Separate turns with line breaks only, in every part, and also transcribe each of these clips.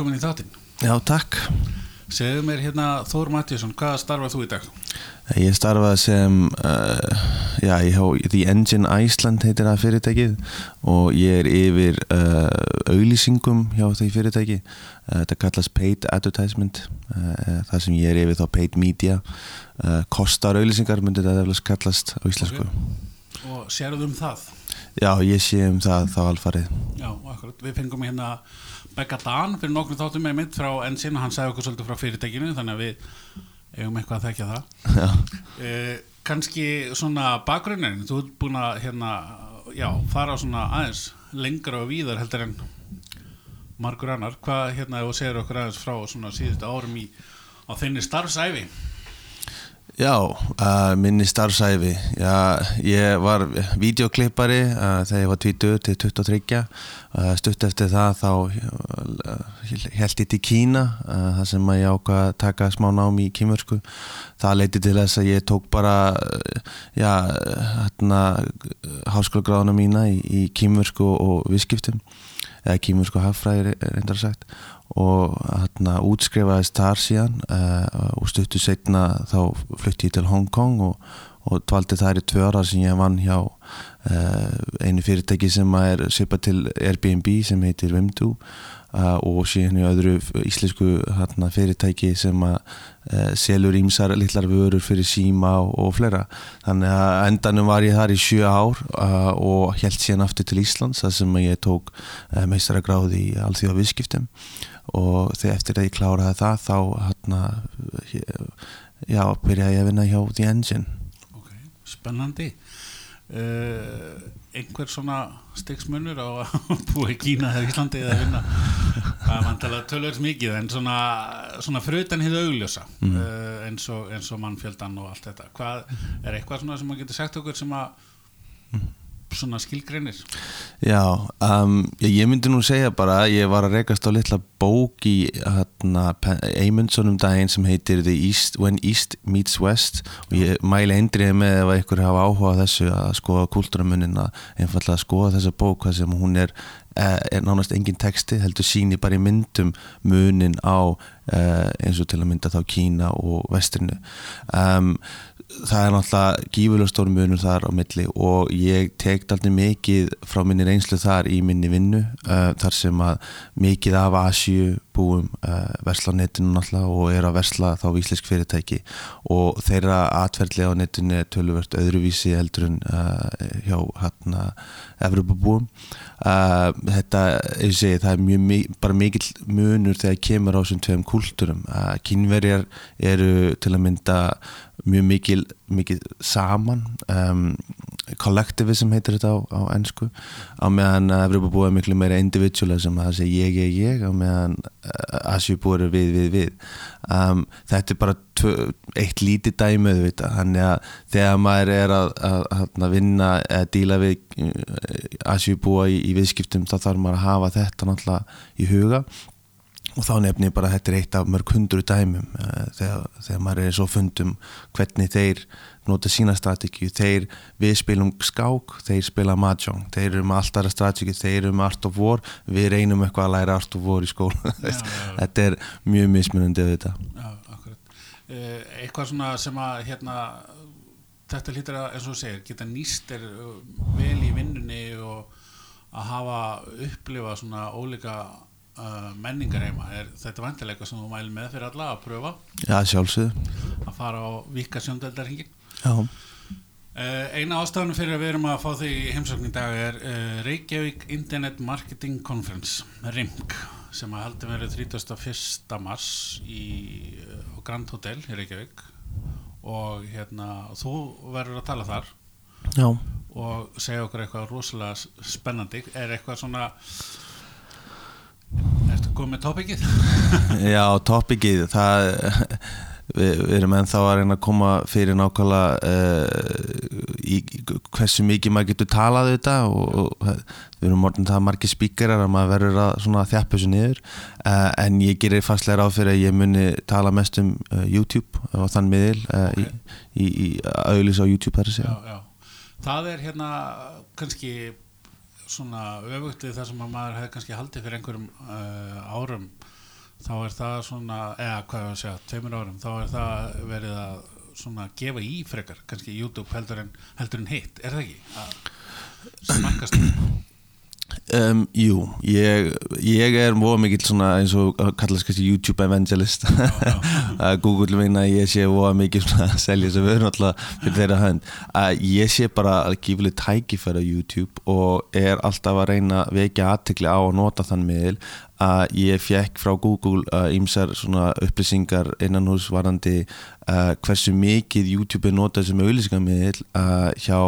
velkomin í þáttinn.
Já, takk.
Segðu mér hérna Þór Mattíusson, hvaða starfað þú í dag?
Ég starfaði sem, uh, já, ég há, The Engine Iceland heitir það fyrirtækið og ég er yfir uh, auðlýsingum hjá því fyrirtæki. Uh, þetta kallast Paid Advertisement, það sem ég er yfir þá Paid Media. Kostar auðlýsingar myndir þetta eflust kallast á íslensku.
Okay. Og sérðu um það?
Já, ég sé um það þá alfarið.
Já, akkurat. Við fengum hérna Begga Dan fyrir nokkru þáttum með mitt frá Ensin og hann sagði okkur svolítið frá fyrirtækinu þannig að við eigum eitthvað að þekka það. Eh, kannski svona bakgrunnin þú ert búin að hérna já, fara svona aðeins lengra og víðar heldur en margur annar. Hvað hérna ef þú segir okkur aðeins frá svona síðustu árum í á þinni starfsæfi
Já, uh, minni starfsæfi Já, ég var videoklippari uh, þegar ég var 20 til 23 uh, stutt eftir það þá held ég til Kína það sem ég ákvað að taka smá nám í kýmörsku það leiti til þess að ég tók bara já, hérna háskólagráðuna mína í, í kýmörsku og viðskiptum eða kýmörsku haffræðir reyndar sagt og hérna útskrifaðist þar síðan uh, og stuttu setna þá flutti ég til Hong Kong og, og dvaldi þar í tvö ára sem ég vann hjá uh, einu fyrirtæki sem er svipa til Airbnb sem heitir Vimdu og síðan í öðru íslensku hérna, fyrirtæki sem að selur ímsar litlar vörur fyrir síma og, og flera þannig að endanum var ég þar í sjö ár og held síðan aftur til Íslands þar sem ég tók meistaragráði í allþjóða viðskiptum og þegar eftir að ég kláraði það þá hérna já, byrjaði ég að vinna hjá The Engine.
Ok, spennandi uh, einhver svona styggsmunur á að búa í Kína eða Íslandi eða vinna? Það er vantilega tölvöld mikið en svona, svona frutan hið augljósa mm. uh, eins, og, eins og mannfjöldan og allt þetta. Hvað er eitthvað svona sem maður getur sagt okkur sem að mm svona skilgreinir?
Já, um, ég myndi nú segja bara ég var að rekast á litla bók í hérna, Eymundsson um daginn sem heitir East, When East Meets West. Og ég mæli eindrið með ef einhver hafa áhuga á þessu að skoða kultúramunin að einfallega að skoða þessa bók hvað sem hún er, eh, er nánast engin texti heldur síni bara í myndum munin á eh, eins og til að mynda þá Kína og Vestrinu. Um, það er náttúrulega gífurlega stór munur þar á milli og ég tekt alltaf mikið frá minni reynslu þar í minni vinnu uh, þar sem að mikið af Asju búum uh, versla á netinu náttúrulega og er að versla þá vísleisk fyrirtæki. Og þeirra atverðli á netinu er töluvert öðruvísi heldur en uh, hjá hérna Evropabúum uh, þetta, ég segi, það er mjög, bara mikill munur þegar kemur á þessum tveim kultúrum. Uh, kynverjar eru til að mynda mjög mikil, mikil saman um, kollektivism heitir þetta á, á ennsku á meðan að Evropabúi er miklu meira individualism að það sé ég, ég, ég á meðan uh, Asjubúi er við, við, við. Um, þetta er bara tvö, eitt lítið dæmið þannig að þegar maður er að, að, að vinna eða díla við uh, Asjubúi í, í viðskiptum þá þarf maður að hafa þetta náttúrulega í huga og þá nefnir bara að þetta er eitt af mörg hundru dæmum uh, þegar, þegar maður er svo fundum hvernig þeir nota sína strategíu, þeir við spilum skák, þeir spila mahjong. Þeir eru með alltaf strategíu, þeir eru með art of war, við reynum eitthvað að læra art of war í skóla, já, þetta er mjög mismunandi af þetta
Já, uh, Eitthvað svona sem að hérna, þetta hlýttir að, eins og segir geta nýst er vel í vinnunni og að hafa upplifa svona ólika Uh, menningar heima, er þetta vantilega sem þú mæli með fyrir alla að pröfa?
Já, sjálfsögðu.
Að fara á vika sjöndöldarhingin
Já.
Uh, Eina ástafanum fyrir að við erum að fá þig í heimsókn í dag er uh, Reykjavík Internet Marketing Conference RIMC sem að haldi verið 31. mars í Grand Hotel í Reykjavík. Og hérna þú verður að tala þar.
Já.
Og segja okkur eitthvað rosalega spennandi. Er eitthvað svona Erstu komið með tópikið?
Já, tópikið það við, við erum ennþá að reyna að koma fyrir nákvæmlega uh, í hversu mikið maður getur talað þetta og, og við erum orðin það margir spíkerar að maður verður að þjappa þessu niður uh, en ég gerir fastlega ráð fyrir að ég muni tala mest um uh, YouTube og þann miðil okay. í, í, í auðlis á YouTube þar að segja
já, já. Það er hérna kannski svona öfugt það sem maður hefði kannski haldið fyrir einhverjum uh, árum þá er það svona, eða hvað ég að segja, tveimur árum, þá er það verið að svona gefa í frekar, kannski YouTube heldur en, heldur en hitt, er það ekki? Að smakkast
Um, jú, ég, ég er mjög mikill svona eins og kallast kannski YouTube evangelist. Að Google vinna ég sé mjög mikill svona að selja að við erum alltaf fyrir þeirra hönd. Að ég sé bara að gífileg tækifæra YouTube og er alltaf að reyna að vekja aðtikli á að nota þann miðil. Að ég fekk frá Google ímsar uh, svona upplýsingar innan hús varandi uh, hversu mikið YouTube er notað sem auðlýsingarmiðil uh, hjá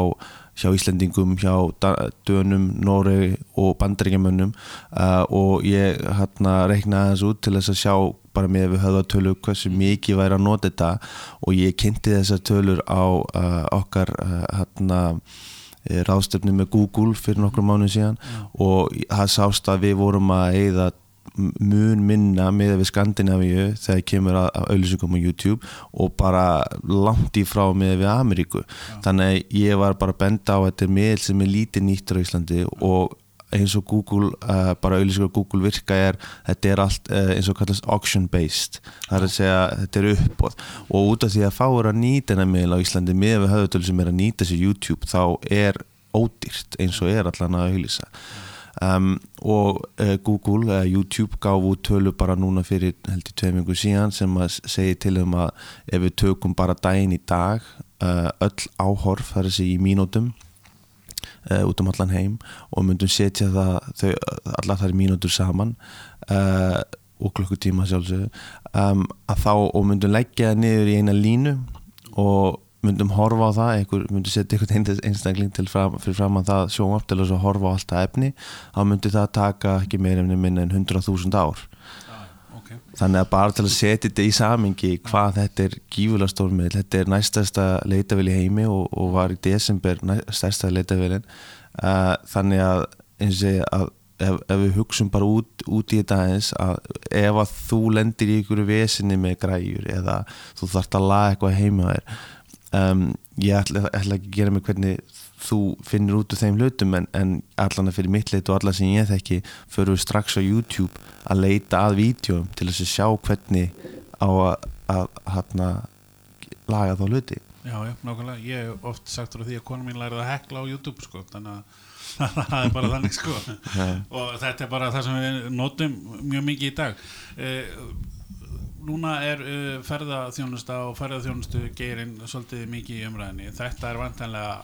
hjá Íslandingum, hjá Dönum, Noreg og bandaríkjamönnum uh, og ég hérna reiknaði þessu út til þess að sjá bara með við höfðartölu hversu mikið væri að nota þetta og ég kynnti þessar tölur á uh, okkar uh, hérna ráðstöfni með Google fyrir nokkru mánu síðan mm. og það sást að við vorum að eigða mun minna með við Skandinavíu þegar kemur að, að auðlýsingum á YouTube og bara langt í frá með við Ameríku. Ja. þannig að ég var bara benda á þetta miðl sem er lítið nýttur á Íslandi og eins og Google, uh, bara auðlýsingar Google virka er, þetta er allt uh, eins og kallast auction based það er að segja, þetta er uppbóð og út af því að fáur að nýta hennar miðl á Íslandi með við höfutölu sem er að nýta sér YouTube þá er ódýrt eins og er allan að auðlýsa Um, og uh, Google eða uh, YouTube gaf út tölu bara núna fyrir heldur tveimingu síðan sem að segi til um að ef við tökum bara daginn í dag uh, öll áhorf þar þessi í mínútum uh, út um allan heim og myndum setja það þau, allar þar í mínútur saman og klukkutíma sjálfsög um, að þá og myndum leggja það niður í eina línu og myndum horfa á það, einhver myndi setja einhvern einstakling til fram, fyrir fram að það sjóum til þess að horfa á alltaf efni þá myndi það taka ekki meira en minna en 100.000 ár
ah, okay.
þannig að bara til að setja þetta í samingi hvað þetta er gífulega stórmið þetta er næstasta leitavili heimi og, og var í desember næstasta leitavilin uh, þannig að eins og að ef, ef við hugsun bara út, út í þetta aðeins að ef að þú lendir í einhverju vesinni með græjur eða þú þarfst að laga eitthvað heima þér um, ég ætla, ætla ekki að gera mig hvernig þú finnir út úr þeim hlutum en, en allan að fyrir mitt leit og alla sem ég þekki fyrir við strax á YouTube að leita að vídjum til þess að sjá hvernig á að, að, að, að laga þá hluti.
Já, já, nákvæmlega, ég hef oft sagt frá því að konu mín lærið að hekla á YouTube sko, þannig að það er bara þannig sko. Og þetta er bara það sem við notum mjög mikið í dag. Eh, núna er uh, ferðarþjónusta og ferðarþjónustu geirinn svolítið mikið í umræðinni þetta er vantanlega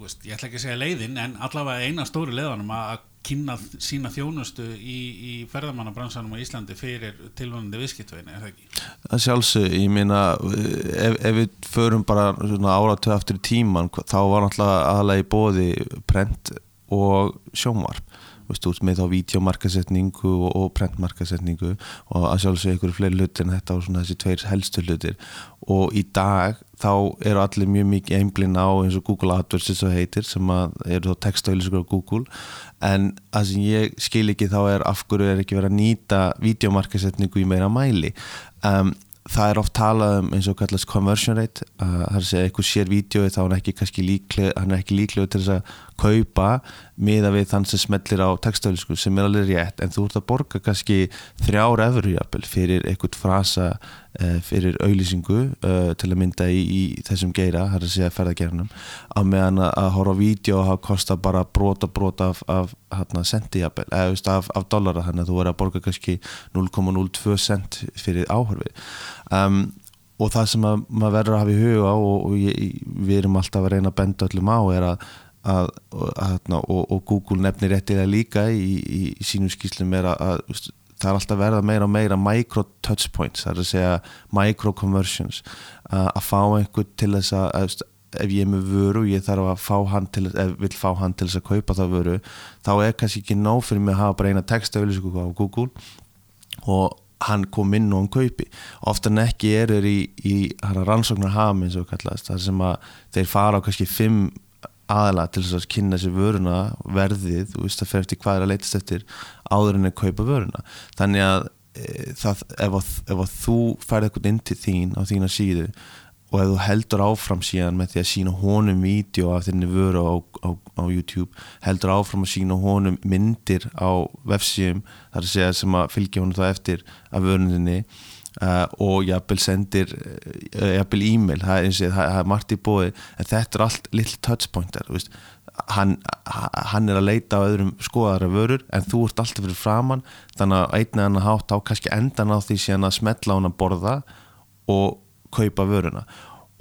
veist, ég ætla ekki að segja leiðin en allavega eina stóri leiðanum að kynna sína þjónustu í, í ferðarmannabransanum á Íslandi fyrir tilvonandi viðskiptveginn, er það ekki?
Það sjálfsög, ég meina ef, ef við förum bara áratöð aftur í tíman, þá var náttúrulega aðalega í bóði prent og sjónvarp veist, út með þá videomarkasetningu og, og prentmarkasetningu og að sjálfsög ykkur fleiri hlutir en þetta og svona þessi tveir helstu hlutir. Og í dag þá eru allir mjög mikið einblinn á eins og Google AdWords eins og heitir sem eru þá textauðliskur á Google. En það sem ég skil ekki þá er af hverju er ekki verið að nýta videomarkasetningu í meira mæli. Um, það er oft talað um eins og kallast conversion rate uh, það er að segja eitthvað sér vídeo þá hann er ekki líklegur til þess að kaupa miða við þann sem smellir á textafélisku sem er alveg rétt en þú ert að borga kannski þrjár efur fyrir eitthvað frasa uh, fyrir auðlýsingu uh, til að mynda í, í þessum geira það er að segja ferðagerðunum á meðan að horfa á vídeo og hafa kosta bara brota brota af, af hérna, senti eða af, af dollara þannig að þú verður að borga kannski 0,02 cent fyrir áhörfi um, og það sem að, maður verður að hafa í huga og, og ég, við erum alltaf að reyna að benda öllum á er að, að, að og, og Google nefnir réttilega líka í, í, í sínum skýslum er að það er alltaf verða meira og meira micro touch points, það er að segja micro conversions að fá einhvern til þess að ef ég er með vöru og ég þarf að fá hann til ef vil fá hann til þess að kaupa það vöru þá er kannski ekki nóg fyrir mig að hafa bara eina textauðlýsingu á Google og hann kom inn og hann kaupi. Ofta en ekki eru þeir í, í rannsóknar hafum eins og kallast þar sem að þeir fara á kannski fimm aðala til þess að kynna sér vöruna verðið og það fer eftir hvað er að leytast eftir áður en að kaupa vöruna. Þannig að e, það, ef, að, ef að þú færði eitthvað inn til þín á þína síðu og ef þú heldur áfram síðan með því að sína honum vídeo af þinni vöru á, á, á YouTube heldur áfram að sína honum myndir á vefsíum þar að segja sem að fylgja honum það eftir af vörunni uh, og jafnvel sendir uh, jafnvel e-mail. Það er, eins og það, er margt í bóði en þetta er allt little touchpointar hann, hann er að leita á öðrum skoðara vörur en þú ert alltaf fyrir framann þannig að einn eða annan hátt á kannski endan á því síðan að smetla hann að borða og kaupa vöruna.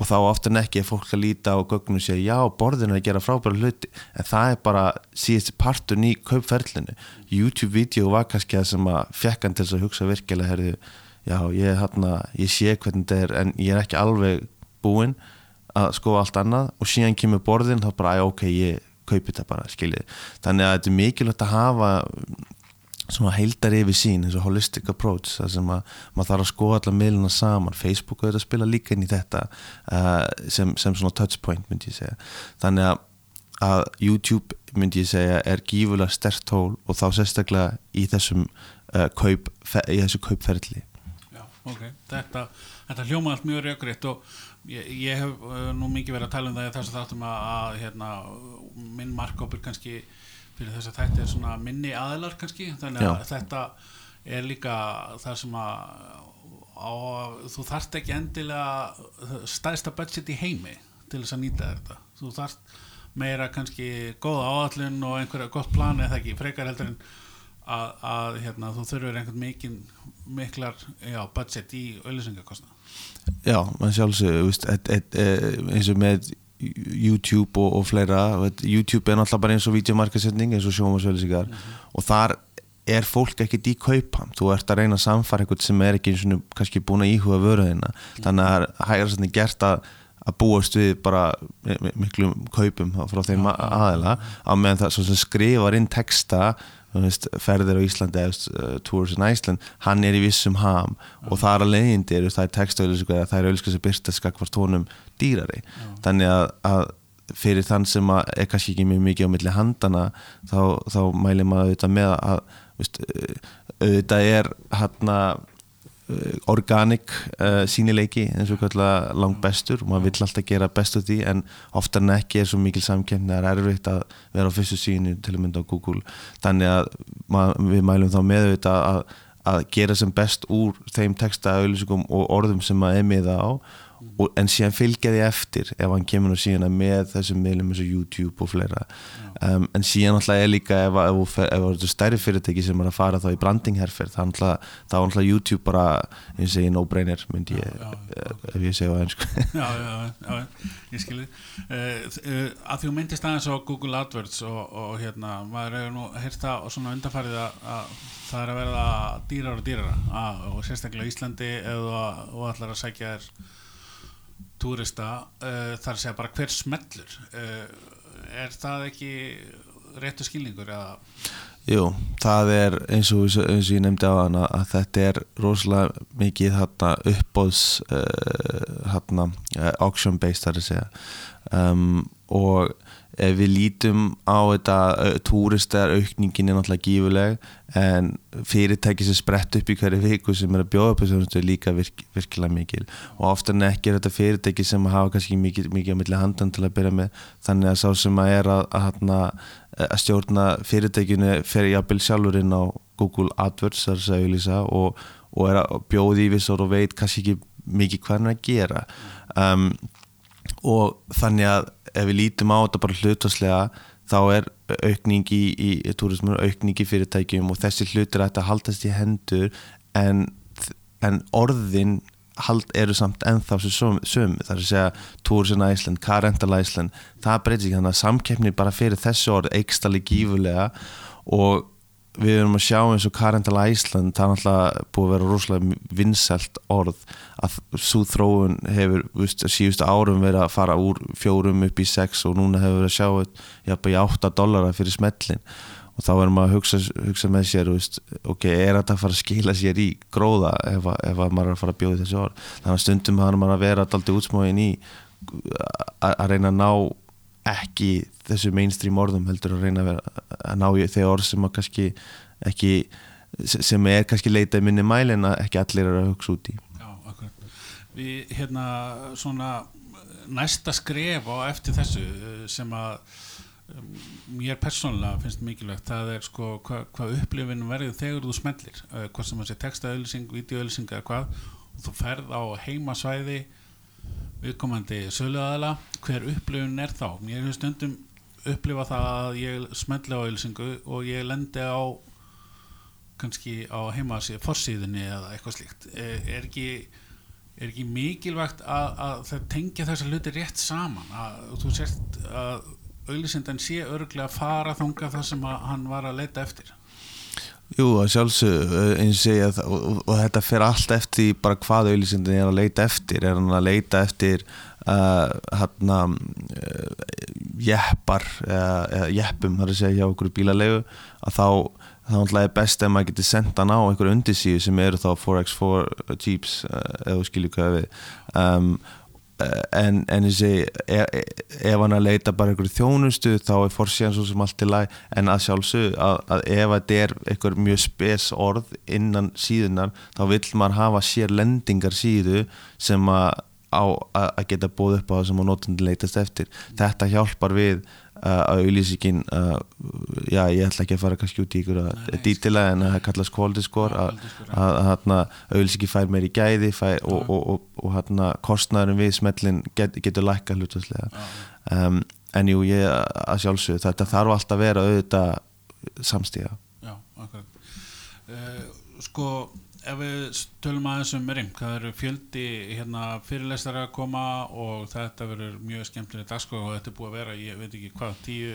Og þá ofta en ekki er fólk að líta á gögnum og segja já, borðinu er að gera frábæra hluti. En það er bara síðast partun í kaupferlinu. YouTube-vídeó var kannski það sem að fekk hann til að hugsa virkilega, herðu, já, ég, hana, ég sé hvernig þetta er en ég er ekki alveg búinn að skoða allt annað og síðan kemur borðin þá bara, já, ok, ég kaupi þetta bara, skiljið. Þannig að þetta er mikilvægt að hafa svona heildar yfir sín eins og holistic approach það sem að maður þarf að skoða allar miðluna saman. Facebook auðvitað spila líka inn í þetta uh, sem, sem svona touchpoint myndi ég segja. Þannig að, að YouTube myndi ég segja er gífulega stert tól og þá sérstaklega í þessum uh, kaup, í þessu kaupferðli
ok, þetta, þetta hljóma allt mjög reagriðt og ég, ég hef uh, nú mikið verið að tala um það þess að þáttum að, að hérna, minn markkópur kannski fyrir þess að þetta er svona minni aðlar kannski þannig að Já. þetta er líka það sem að á, þú þarft ekki endilega stæðsta budget í heimi til þess að nýta þetta þú þarft meira kannski góða áallun og einhverja gott plan eða ekki frekar heldur en að, að hérna, þú þurfur einhvern mikil miklar já, budget í auðlýsingakostna
Já, maður sjálfsög eins og með YouTube og, og fleira YouTube er náttúrulega bara eins og videomarkasetning eins og sjómasveilsingar mm -hmm. og þar er fólk ekkert í kaupan þú ert að reyna að samfara eitthvað sem er ekki og kannski búin að íhuga vöruðina mm -hmm. þannig að það er hægast gert að að búast við bara miklu kaupum frá þeim ja, aðila á meðan það skrifar inn texta veist, ferðir á Íslandi uh, Tours in Iceland, hann er í vissum ham mm. og það er að leiðindi það er textaauðlýsingar eða það er auðlýsingar sem byrst að skakvart honum dýrari mm. þannig að, að fyrir þann sem er kannski ekki mjög mikið á milli handana þá, þá mælir maður auðvitað með að veist, auðvitað er hann að Uh, organic uh, sínileiki eins og kallar langt bestur og maður vill alltaf gera bestu því en oftar en ekki er svo mikil samkjöfni að það er erfitt að vera á fyrstu síni til að mynda á Google. Þannig að maður, við mælum þá með þetta að, að gera sem best úr þeim texta, auðvilsingum og orðum sem maður er með það á og, en síðan fylgja því eftir ef hann kemur nú síðan með þessum miðlum eins og YouTube og fleira. Um, en síðan alltaf er líka ef það er stærri fyrirtæki sem er að fara þá í brandingherferð þá er alltaf YouTube bara ég segi no brainer myndi ég já, já, eh, ef ég segja á ennsku
Já, já, já, ég skilji. Uh, að þú myndist aðeins á Google AdWords og, og hérna maður hefur nú hérta og svona undarfarið að það er að verða dýrar og dýrar og sérstaklega Íslandi eða þú ætlar að sækja þér túrista uh, þar segja bara hver smellur uh, er það ekki réttu skilningur eða?
Jú, það er eins og, eins og ég nefndi á hana að þetta er rosalega mikið hérna uppbóðs uh, hérna auction based þar að segja. Um, og ef við lítum á þetta túristar aukningin er náttúrulega gífuleg en fyrirtæki sem sprett upp í hverju viku sem er að bjóða upp þessu er líka virk, virkilega mikil. Og ofta en ekki er þetta fyrirtæki sem hafa kannski mikið, mikið á milli handan til að byrja með. Þannig að sá sem að er að, að, að stjórna fyrirtækinu fer jafnvel sjálfur inn á Google AdWords og, og er að bjóði í vissor og veit kannski ekki mikið hvað hann er að gera. Um, og þannig að ef við lítum á þetta bara hlutaslega þá er aukning í, í, í túrismu, aukning í fyrirtækjum og þessi hlutir ætti að haldast í hendur en, en orðin hald, eru samt ennþá sem söm, það er að segja Tourism Iceland, Car Rental Iceland það breytir ekki. Þannig að samkeppni bara fyrir þessu orð eikstali gífulega og við erum að sjá eins og Karental Æsland það er alltaf búið að vera rosalega vinsælt orð að svo þróun hefur vist, síðustu árum verið að fara úr fjórum upp í sex og núna hefur verið að sjá jafnveg 8 dollara fyrir smellin og þá erum við að hugsa, hugsa með sér vist, ok, er þetta að fara að skila sér í gróða ef, ef maður er að fara að bjóða þessi orð? Þannig að stundum har maður að vera alltaf útsmáin í að reyna að ná ekki þessu mainstream orðum heldur að reyna að, vera, að ná í þegar orð sem að kannski ekki sem er kannski leitað minni mæli en að ekki allir er að hugsa út í.
Já, akkurat. Við hérna svona næsta skref á eftir þessu eh, sem að um, mér persónulega finnst mikilvægt það er sko hvað hva upplifin verður þegar þú smellir uh, hvað sem að sé textaauðlýsing, videoauðlýsing eða hvað þú ferð á heimasvæði viðkomandi söluðaðala hver upplifin er þá? Mér hefur stundum upplifa það að ég smelli á auðlýsingu og ég lendi á kannski á heimasíðu forsíðunni eða eitthvað slíkt. Er, er ekki er ekki mikilvægt að, að það tengja þessar hluti rétt saman? Að þú sért að auðlýsindan sé örglega að fara þanga það sem hann var að leita eftir
Jú, sjálfsög eins og segja og, og, og þetta fer allt eftir bara hvað auðlýsindin er að leita eftir. Er hann að leita eftir uh, hann að uh, jeppar eða jeppum, þar að segja hjá okkur bílalegu að þá þá er best ef maður getur sendt hann á einhverju undisíu sem eru þá 4x4 Jeeps eða uh, skilju hvað við. Um, en, en ég segi ef, ef hann að leita bara einhverju þjónustu þá er fórsíðan svo sem allt til læg en að sjálfsög að, að ef þetta er einhver mjög spes orð innan síðunar þá vil maður hafa sér lendingar síðu sem að, á, að geta bóð upp á það sem á nótandi leitast eftir. Þetta hjálpar við að auðlýsingin já ég ætla ekki að fara kannski út í ykkur að dítila en að það kallast quality score að auðlýsingi fær meir í gæði fær, og, og, og, og hérna kostnæðurinn við smellin get, getur lækka hlutaslega um, en jú ég að sjálfsögðu þetta þarf alltaf að vera auðvitað samstíða
Já, akkurat. Uh, Sko ef við tölum aðeins um rim, það eru fjöldi hérna, fyrirlestar að koma og þetta verður mjög skemmtileg dagskóð og þetta er búið að vera, ég veit ekki hvað tíu,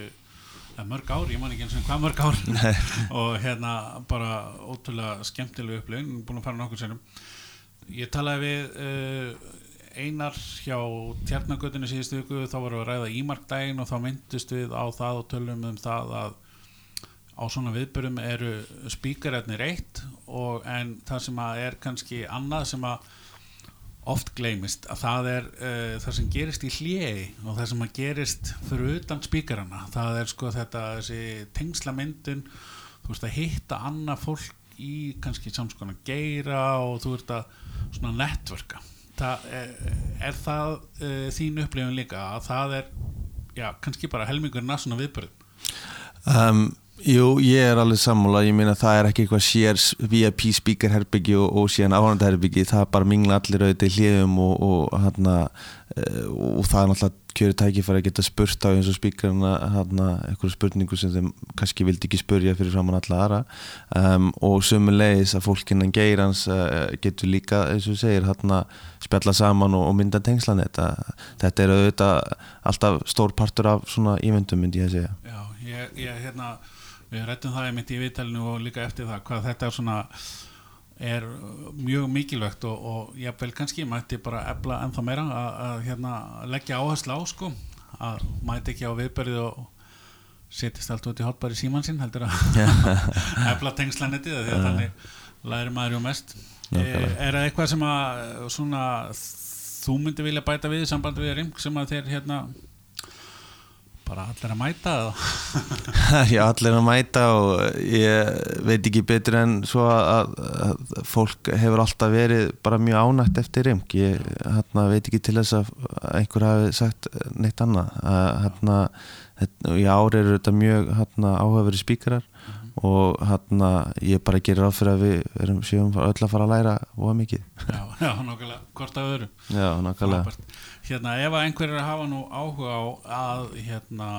mörg ár, ég man ekki eins og hvað mörg ár. Og hérna bara ótrúlega skemmtileg upplifin, búin að fara nokkur sennum ég talaði við uh, einar hjá tjarnagötunni síðustu viku, þá varum við að ræða ímarkdægin og þá myndist við á það og tölum um það að á svona viðbörum eru spíkararnir eitt og en það sem að er kannski annað sem að oft gleymist að það er uh, það sem gerist í hljegi og það sem að gerist fyrir utan spíkarana það er sko þetta þessi tengslamyndun þú veist að hitta annað fólk í kannski samskona geira og þú veist að svona netverka það er, er það uh, þín upplifun líka að það er já kannski bara helmingurinn að svona viðbörðum
um Jú, ég er alveg sammála, ég meina það er ekki eitthvað sér VIP speaker herbyggi og, og síðan áhanda herbyggi, það er bara mingla allir auðvitað í hliðum og, og, hana, eh, og það er náttúrulega kjöru tækifæri að geta spurt á eins og speakerna eitthvað spurningu sem þeim kannski vildi ekki spurja fyrir framann alla aðra. Um, og sömulegis að fólkinnan geirans uh, getur líka, eins og segir, hana, spjalla saman og mynda tengslan þetta, þetta er auðvitað alltaf stór partur af svona ívendum myndi ég að segja.
Já, ég, ég hérna við rættum það einmitt í viðtælinu og líka eftir það hvað þetta er svona er mjög mikilvægt og, og ég vel kannski mætti bara efla ennþá meira að, að hérna, leggja áherslu á sko, að mæti ekki á viðberið og setjast allt út í hotbæri símansinn heldur að efla tengslanetti því að þannig læri maður ju mest. Er, er það eitthvað sem að svona, þú myndi vilja bæta við í sambandi við ring sem að þeir hérna bara allir að mæta
Já, allir að mæta og ég veit ekki betur en svo að, að fólk hefur alltaf verið bara mjög ánægt eftir rimk ég hérna, veit ekki til þess að einhver hafi sagt neitt annað. Hérna, í ári eru þetta mjög hérna, áhugaveri spíkarar mm -hmm. og hérna ég bara gerir á fyrir að við erum síðan öll að fara að læra og að mikið.
Já, já nokkulega, hvort af öðru.
Já, nokkulega
Hérna, ef að einhverjir hafa nú áhuga á að hérna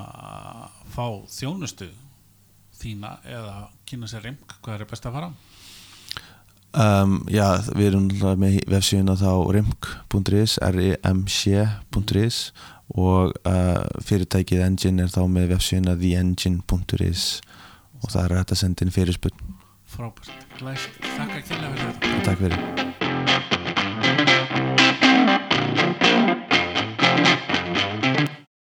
fá þjónustu þína eða kynna sér rimk, hvað er best að fara?
Um, já, við erum með vefsíðuna þá rimk.is rimc.is og uh, fyrirtækið Engine er þá með vefsíðuna theengine.is og það er hægt að senda inn fyrirspunn
Frábært, glæst, þakka kynna fyrir þetta.
Takk fyrir